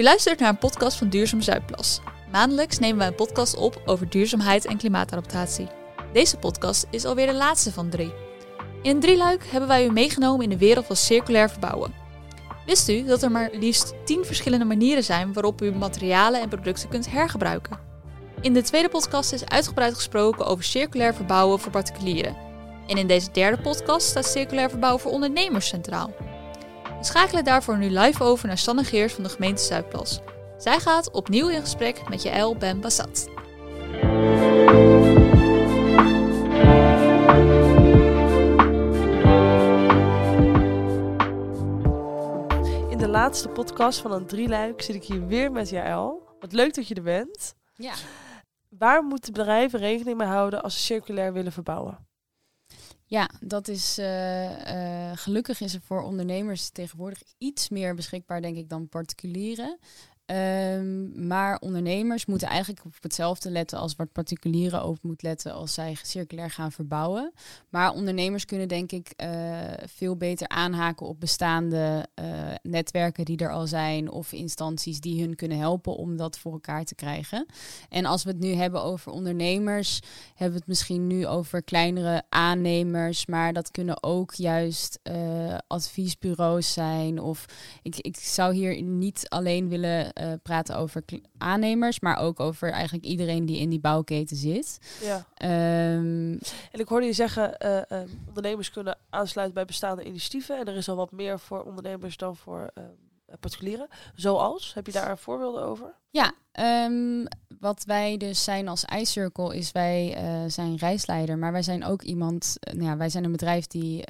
U luistert naar een podcast van Duurzaam Zuidplas. Maandelijks nemen wij een podcast op over duurzaamheid en klimaatadaptatie. Deze podcast is alweer de laatste van drie. In een drieluik hebben wij u meegenomen in de wereld van circulair verbouwen. Wist u dat er maar liefst 10 verschillende manieren zijn waarop u materialen en producten kunt hergebruiken? In de tweede podcast is uitgebreid gesproken over circulair verbouwen voor particulieren. En in deze derde podcast staat circulair verbouwen voor ondernemers centraal. We schakelen daarvoor nu live over naar Sanne Geers van de gemeente Zuidplas. Zij gaat opnieuw in gesprek met Jaël Ben Bassat. In de laatste podcast van een drieluik zit ik hier weer met Jaël. Wat leuk dat je er bent. Ja. Waar moeten bedrijven rekening mee houden als ze circulair willen verbouwen? Ja, dat is eh, eh, gelukkig is er voor ondernemers tegenwoordig iets meer beschikbaar, denk ik, dan particulieren. Ehm, maar ondernemers moeten eigenlijk op hetzelfde letten als wat particulieren ook moet letten als zij circulair gaan verbouwen. Maar ondernemers kunnen denk ik eh, veel beter aanhaken op bestaande eh, netwerken die er al zijn of instanties die hun kunnen helpen om dat voor elkaar te krijgen. En als we het nu hebben over ondernemers, hebben we het misschien nu over kleinere aannemers, maar dat kunnen ook juist uh, adviesbureaus zijn. Of ik, ik zou hier niet alleen willen uh, praten over aannemers, maar ook over eigenlijk iedereen die in die bouwketen zit. Ja. Um, en ik hoorde je zeggen, uh, uh, ondernemers kunnen aansluiten bij bestaande initiatieven. En er is al wat meer voor ondernemers dan voor particulieren. Zoals, heb je daar voorbeelden over? Ja, um, wat wij dus zijn als iCircle is wij zijn reisleider, maar wij zijn ook iemand, nou ja, wij zijn een bedrijf die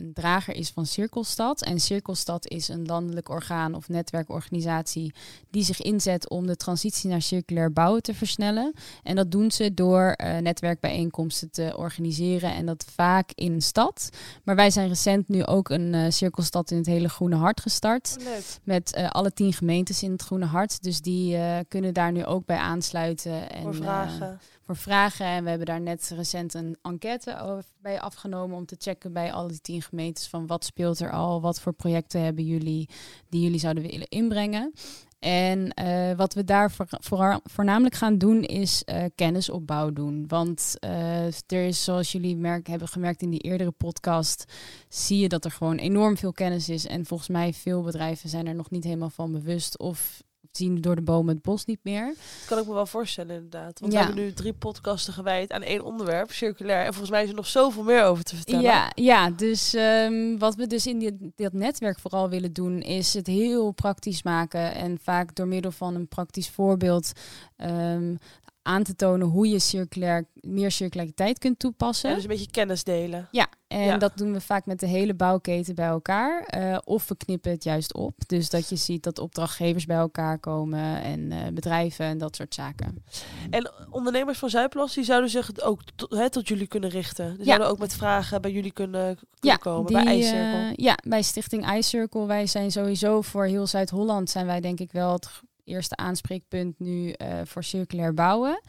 een drager is van Cirkelstad. En Cirkelstad is een landelijk orgaan of netwerkorganisatie die zich inzet om de transitie naar circulair bouwen te versnellen. En dat doen ze door uh, netwerkbijeenkomsten te organiseren en dat vaak in een stad. Maar wij zijn recent nu ook een uh, Cirkelstad in het hele Groene Hart gestart. Leuk. Met uh, alle tien gemeentes in het Groene Hart. Dus die kunnen daar nu ook bij aansluiten. En, voor vragen vragen. En we hebben daar net recent een enquête bij afgenomen om te checken bij alle die tien gemeentes van wat speelt er al, wat voor projecten hebben jullie die jullie zouden willen inbrengen. En uh, wat we daar voor, voor, voornamelijk gaan doen is uh, kennisopbouw doen. Want uh, er is, zoals jullie merk, hebben gemerkt in die eerdere podcast, zie je dat er gewoon enorm veel kennis is. En volgens mij veel bedrijven zijn er nog niet helemaal van bewust of zien door de bomen het bos niet meer. Dat kan ik me wel voorstellen inderdaad. Want ja. we hebben nu drie podcasten gewijd aan één onderwerp, circulair. En volgens mij is er nog zoveel meer over te vertellen. Ja, ja dus um, wat we dus in die, dat netwerk vooral willen doen... is het heel praktisch maken. En vaak door middel van een praktisch voorbeeld... Um, aan te tonen hoe je circulair, meer circulariteit kunt toepassen. Ja, dus een beetje kennis delen. Ja, en ja. dat doen we vaak met de hele bouwketen bij elkaar. Uh, of we knippen het juist op. Dus dat je ziet dat opdrachtgevers bij elkaar komen en uh, bedrijven en dat soort zaken. En ondernemers van Zuidplas, die zouden zich ook tot, tot jullie kunnen richten. Die ja. zouden ook met vragen bij jullie kunnen, kunnen ja, komen, die, bij iCircle. Uh, ja, bij Stichting iCircle. Wij zijn sowieso voor heel Zuid-Holland zijn wij denk ik wel het eerste aanspreekpunt nu uh, voor circulair bouwen.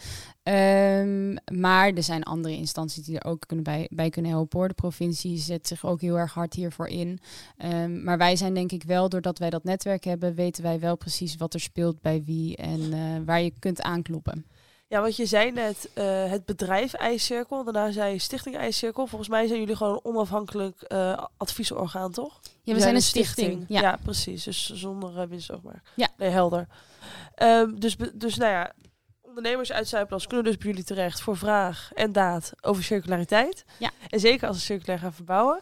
Um, maar er zijn andere instanties die er ook kunnen bij, kunnen helpen. Hoor. De provincie zet zich ook heel erg hard hiervoor in. Um, maar wij zijn denk ik wel, doordat wij dat netwerk hebben, weten wij wel precies wat er speelt bij wie en uh, waar je kunt aankloppen. Ja, want je zei net uh, het bedrijf IJscirkel, daarna zei je Stichting IJscirkel. Volgens mij zijn jullie gewoon een onafhankelijk uh, adviesorgaan, toch? Ja, we zijn een stichting. stichting. Ja. ja. precies. Dus zonder uh, winst ook maar. Ja. Nee, helder. Um, dus, dus nou ja, ondernemers uit Zuidplas kunnen dus bij jullie terecht voor vraag en daad over circulariteit. Ja. En zeker als ze circulair gaan verbouwen.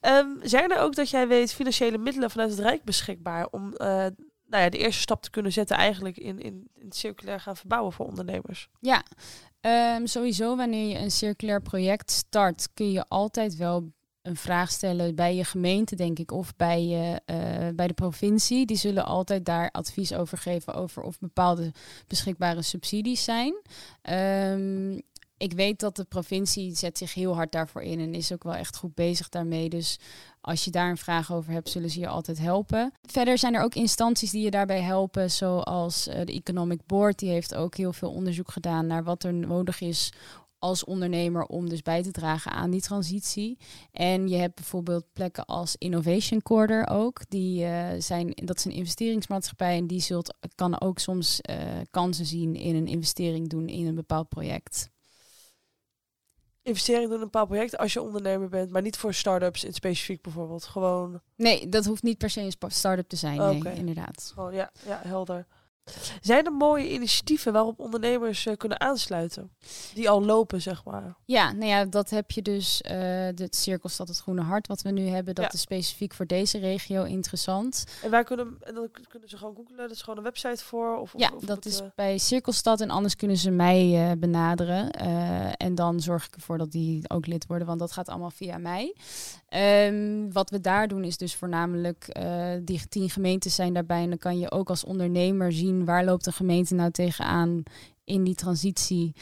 Um, zijn er ook dat jij weet financiële middelen vanuit het Rijk beschikbaar om nou ja, de eerste stap te kunnen zetten eigenlijk in, in, in circulair gaan verbouwen voor ondernemers? Ja, um, sowieso wanneer je een circulair project start, kun je altijd wel een vraag stellen bij je gemeente, denk ik, of bij, je, uh, bij de provincie. Die zullen altijd daar advies over geven over of bepaalde beschikbare subsidies zijn. Um, ik weet dat de provincie zet zich heel hard daarvoor in en is ook wel echt goed bezig daarmee. Dus als je daar een vraag over hebt, zullen ze je altijd helpen. Verder zijn er ook instanties die je daarbij helpen, zoals uh, de Economic Board. Die heeft ook heel veel onderzoek gedaan naar wat er nodig is als ondernemer om dus bij te dragen aan die transitie. En je hebt bijvoorbeeld plekken als Innovation Corridor ook. Die uh, zijn, dat is een investeringsmaatschappij en die zult, kan ook soms uh, kansen zien in een investering doen in een bepaald project. Investering doen in een bepaald project als je ondernemer bent, maar niet voor start-ups in specifiek bijvoorbeeld. Gewoon. Nee, dat hoeft niet per se een start-up te zijn. Okay. Nee, inderdaad. Gewoon, ja, ja, helder. Zijn er mooie initiatieven waarop ondernemers uh, kunnen aansluiten? Die al lopen, zeg maar. Ja, nou ja, dat heb je dus. Uh, de Cirkelstad het Groene Hart, wat we nu hebben, dat is specifiek voor deze regio interessant. En waar kunnen, en dan kunnen ze gewoon googlen? Dat is gewoon een website voor? Of, ja, of dat is uh... bij Cirkelstad en anders kunnen ze mij benaderen. en dan zorg ik ervoor dat die ook lid worden, want dat gaat allemaal via mij. Um, wat we daar doen is dus voornamelijk, die tien gemeentes zijn daarbij en dan kan je ook als ondernemer zien waar loopt de gemeente nou tegenaan in die transitie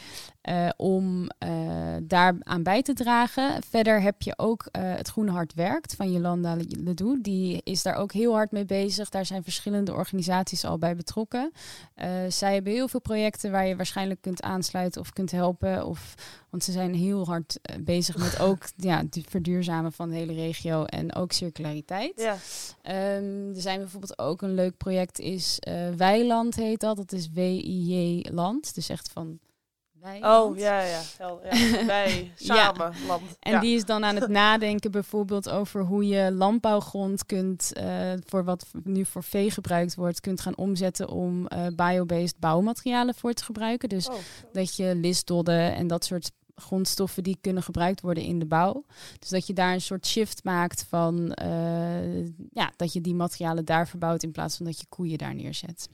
uh, om uh, daar aan bij te dragen. Verder heb je ook uh, het Groene Hart Werkt van Jolanda Ledoux. Die is daar ook heel hard mee bezig. Daar zijn verschillende organisaties al bij betrokken. zij hebben heel veel projecten waar je waarschijnlijk kunt aansluiten of kunt helpen. Of, want ze zijn heel hard bezig met ook ja, het verduurzamen van de hele regio en ook circulariteit. Ja. Um, er zijn bijvoorbeeld ook een leuk project is Weiland heet dat. Dat is W-I-J Land. Dus echt van Oh, ja, ja. ja. Wij, samen, land. En die is dan aan het nadenken bijvoorbeeld over hoe je landbouwgrond kunt, uh, voor wat nu voor vee gebruikt wordt, kunt gaan omzetten om uh, biobased bouwmaterialen voor te gebruiken. Dus oh, dat je listdodden en dat soort grondstoffen die kunnen gebruikt worden in de bouw. Dus dat je daar een soort shift maakt van uh, ja, dat je die materialen daar verbouwt in plaats van dat je koeien daar neerzet.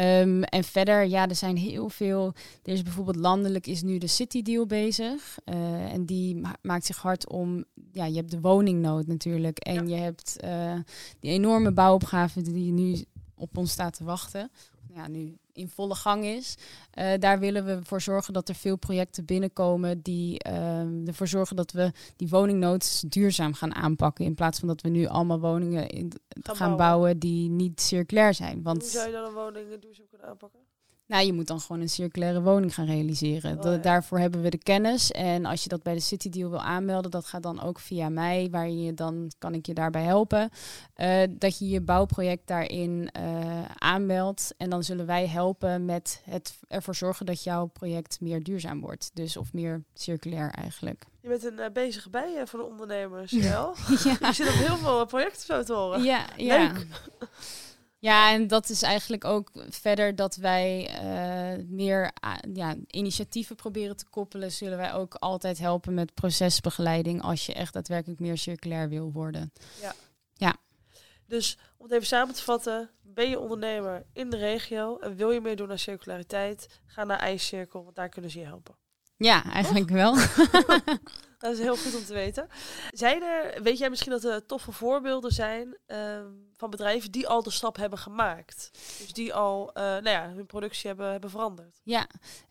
Um, en verder, ja, er zijn heel veel. Er is bijvoorbeeld landelijk is nu de City Deal bezig. Uh, en die maakt zich hard om. Ja, je hebt de woningnood natuurlijk. En je hebt uh, die enorme bouwopgave die nu op ons staat te wachten. Ja, nu in volle gang is. Uh, daar willen we voor zorgen dat er veel projecten binnenkomen die uh, ervoor zorgen dat we die woningnood duurzaam gaan aanpakken. In plaats van dat we nu allemaal woningen in, gaan, gaan bouwen. die niet circulair zijn. Want, Hoe zou je dan een woning duurzaam kunnen aanpakken? Nou, je moet dan gewoon een circulaire woning gaan realiseren. Oh, Daarvoor hebben we de kennis. En als je dat bij de City Deal wil aanmelden, dat gaat dan ook via mij, waar je dan kan ik je daarbij helpen. Uh, dat je je bouwproject daarin uh, aanmeldt. En dan zullen wij helpen met het ervoor zorgen dat jouw project meer duurzaam wordt. Dus of meer circulair eigenlijk. Je bent een uh, bezige bij voor de ondernemers, ja. Je zit op heel veel projecten zo te horen. Ja, ja. Leuk. Ja, en dat is eigenlijk ook verder dat wij uh, meer ja, initiatieven proberen te koppelen. Zullen wij ook altijd helpen met procesbegeleiding als je echt daadwerkelijk meer circulair wil worden. Ja. ja. Dus om het even samen te vatten, ben je ondernemer in de regio en wil je meer doen aan circulariteit, ga naar IJscirkel, want daar kunnen ze je helpen. Ja, eigenlijk wel. dat is heel goed om te weten. Zijn er, weet jij misschien dat er toffe voorbeelden zijn ehm, van bedrijven die al de stap hebben gemaakt? Dus die al uh, nou ja, hun productie hebben, hebben veranderd? Ja,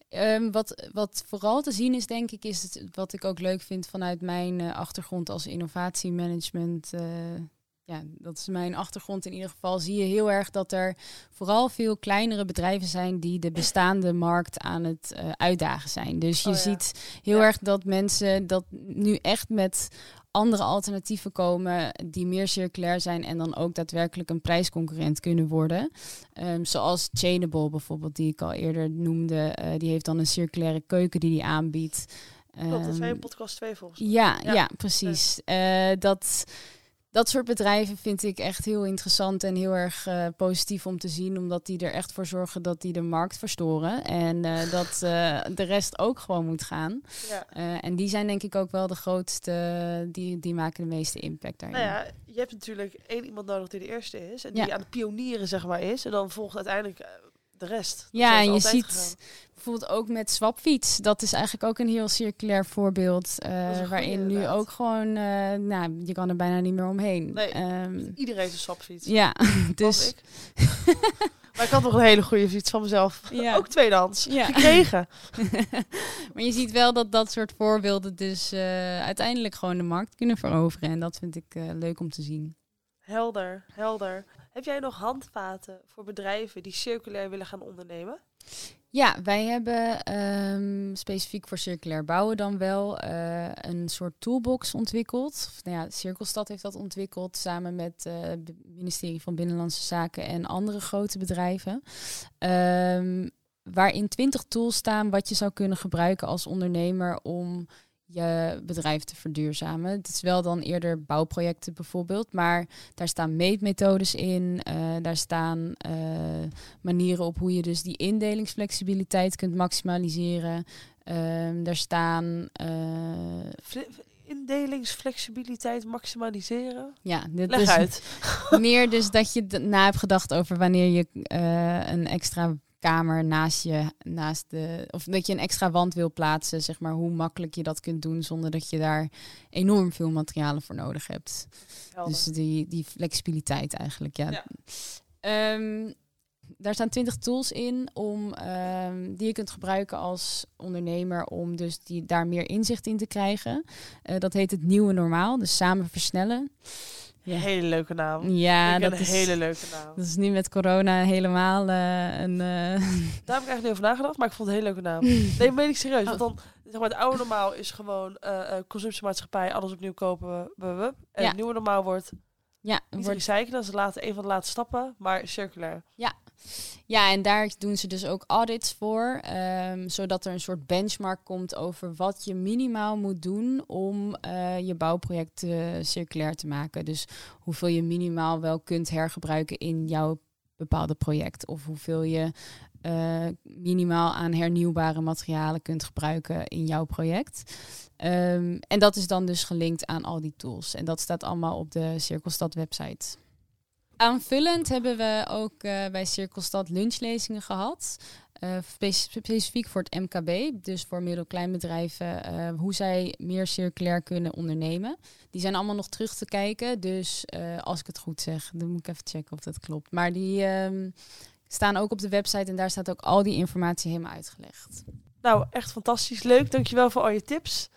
um, wat, wat vooral te zien is, denk ik, is het, wat ik ook leuk vind vanuit mijn uh, achtergrond als innovatiemanagement. Uh, ja, dat is mijn achtergrond in ieder geval, zie je heel erg dat er vooral veel kleinere bedrijven zijn die de bestaande markt aan het uh, uitdagen zijn. Dus je oh ziet heel erg dat mensen dat nu echt met andere alternatieven komen die meer circulair zijn en dan ook daadwerkelijk een prijsconcurrent kunnen worden. Um, zoals Chainable bijvoorbeeld, die ik al eerder noemde. Uh, die heeft dan een circulaire keuken die die aanbiedt. Klopt, dat is um, podcast 2 volgens mij. Ja, ja. ja precies. Uh, dat dat soort bedrijven vind ik echt heel interessant en heel erg uh, positief om te zien. Omdat die er echt voor zorgen dat die de markt verstoren. En uh, dat uh, de rest ook gewoon moet gaan. Ja. en die zijn denk ik ook wel de grootste, die, die maken de meeste impact daarin. Nou ja, je hebt natuurlijk één iemand nodig die de eerste is. En die ja. aan de pionieren zeg maar is. En dan volgt uiteindelijk de rest. ja, en je ziet bijvoorbeeld ook met Swapfiets. Dat is eigenlijk ook een heel circulair voorbeeld. Uh, waarin nu ook gewoon, uh, nou, je kan er bijna niet meer omheen. Nee, um, iedereen heeft een Swapfiets. Ja, dus... Ik. maar ik had nog een hele goede fiets van mezelf. Ja. Ook tweedehands. Ja. Gekregen. maar je ziet wel dat dat soort voorbeelden dus uh, uiteindelijk gewoon de markt kunnen veroveren. En dat vind ik leuk om te zien. Helder, helder. Heb jij nog handvaten voor bedrijven die circulair willen gaan ondernemen? Ja, wij hebben um, specifiek voor circulair bouwen dan wel uh, een soort toolbox ontwikkeld. Nou ja, Cirkelstad heeft dat ontwikkeld samen met uh, het ministerie van Binnenlandse Zaken en andere grote bedrijven. Um, waarin 20 tools staan wat je zou kunnen gebruiken als ondernemer om je bedrijf te verduurzamen. Het is wel dan eerder bouwprojecten bijvoorbeeld, maar daar staan meetmethodes in. Uh, daar staan uh, manieren op hoe je dus die indelingsflexibiliteit kunt maximaliseren. Uh, daar staan. Eh, indelingsflexibiliteit maximaliseren? Ja, dit Leg is uit. meer dus dat je na hebt gedacht over wanneer je een extra kamer naast je, naast de, of dat je een extra wand wil plaatsen, zeg maar, hoe makkelijk je dat kunt doen zonder dat je daar enorm veel materialen voor nodig hebt. Dus die, die flexibiliteit eigenlijk, ja. ja. Ehm, daar staan 20 tools in om, um, die je kunt gebruiken als ondernemer om dus die, daar meer inzicht in te krijgen. Uh, dat heet het nieuwe normaal, dus samen versnellen. Ja. Hele leuke naam. Ja, dat is een hele leuke naam. Dat is nu met corona helemaal uh, een. Uh... Daar heb ik eigenlijk niet over nagedacht, maar ik vond het een hele leuke naam. nee, meen ik serieus. Want dan, zeg maar, het oude normaal is gewoon uh, consumptiemaatschappij, alles opnieuw kopen. En ja. het nieuwe normaal wordt. Ja, niet wordt recyclen, dat is later, een van de laatste stappen, maar circulair. Ja, ja, en daar doen ze dus ook audits voor, um, zodat er een soort benchmark komt over wat je minimaal moet doen om uh, je bouwproject uh, circulair te maken. Dus hoeveel je minimaal wel kunt hergebruiken in jouw bepaalde project, of hoeveel je uh, minimaal aan hernieuwbare materialen kunt gebruiken in jouw project. Um, en dat is dan dus gelinkt aan al die tools. En dat staat allemaal op de Cirkelstad website. Aanvullend hebben we ook uh, bij Cirkelstad lunchlezingen gehad. Uh, specifiek voor het MKB, dus voor middelkleinbedrijven, uh, hoe zij meer circulair kunnen ondernemen. Die zijn allemaal nog terug te kijken, dus als ik het goed zeg, dan moet ik even checken of dat klopt. Maar die um, staan ook op de website en daar staat ook al die informatie helemaal uitgelegd. Nou, echt fantastisch. Leuk. Dankjewel voor al je tips.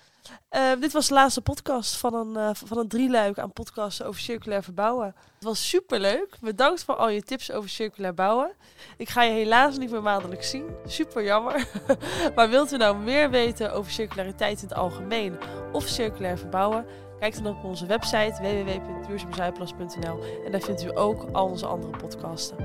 Uh, dit was de laatste podcast van een, uh, van een drieluik aan podcasts over circulair verbouwen. Het was super leuk. Bedankt voor al je tips over circulair bouwen. Ik ga je helaas niet meer maandelijks zien. Super jammer. maar wilt u nou meer weten over circulariteit in het algemeen of circulair verbouwen? Kijk dan op onze website www.duurzaamzuidplas.nl en daar vindt u ook al onze andere podcasten.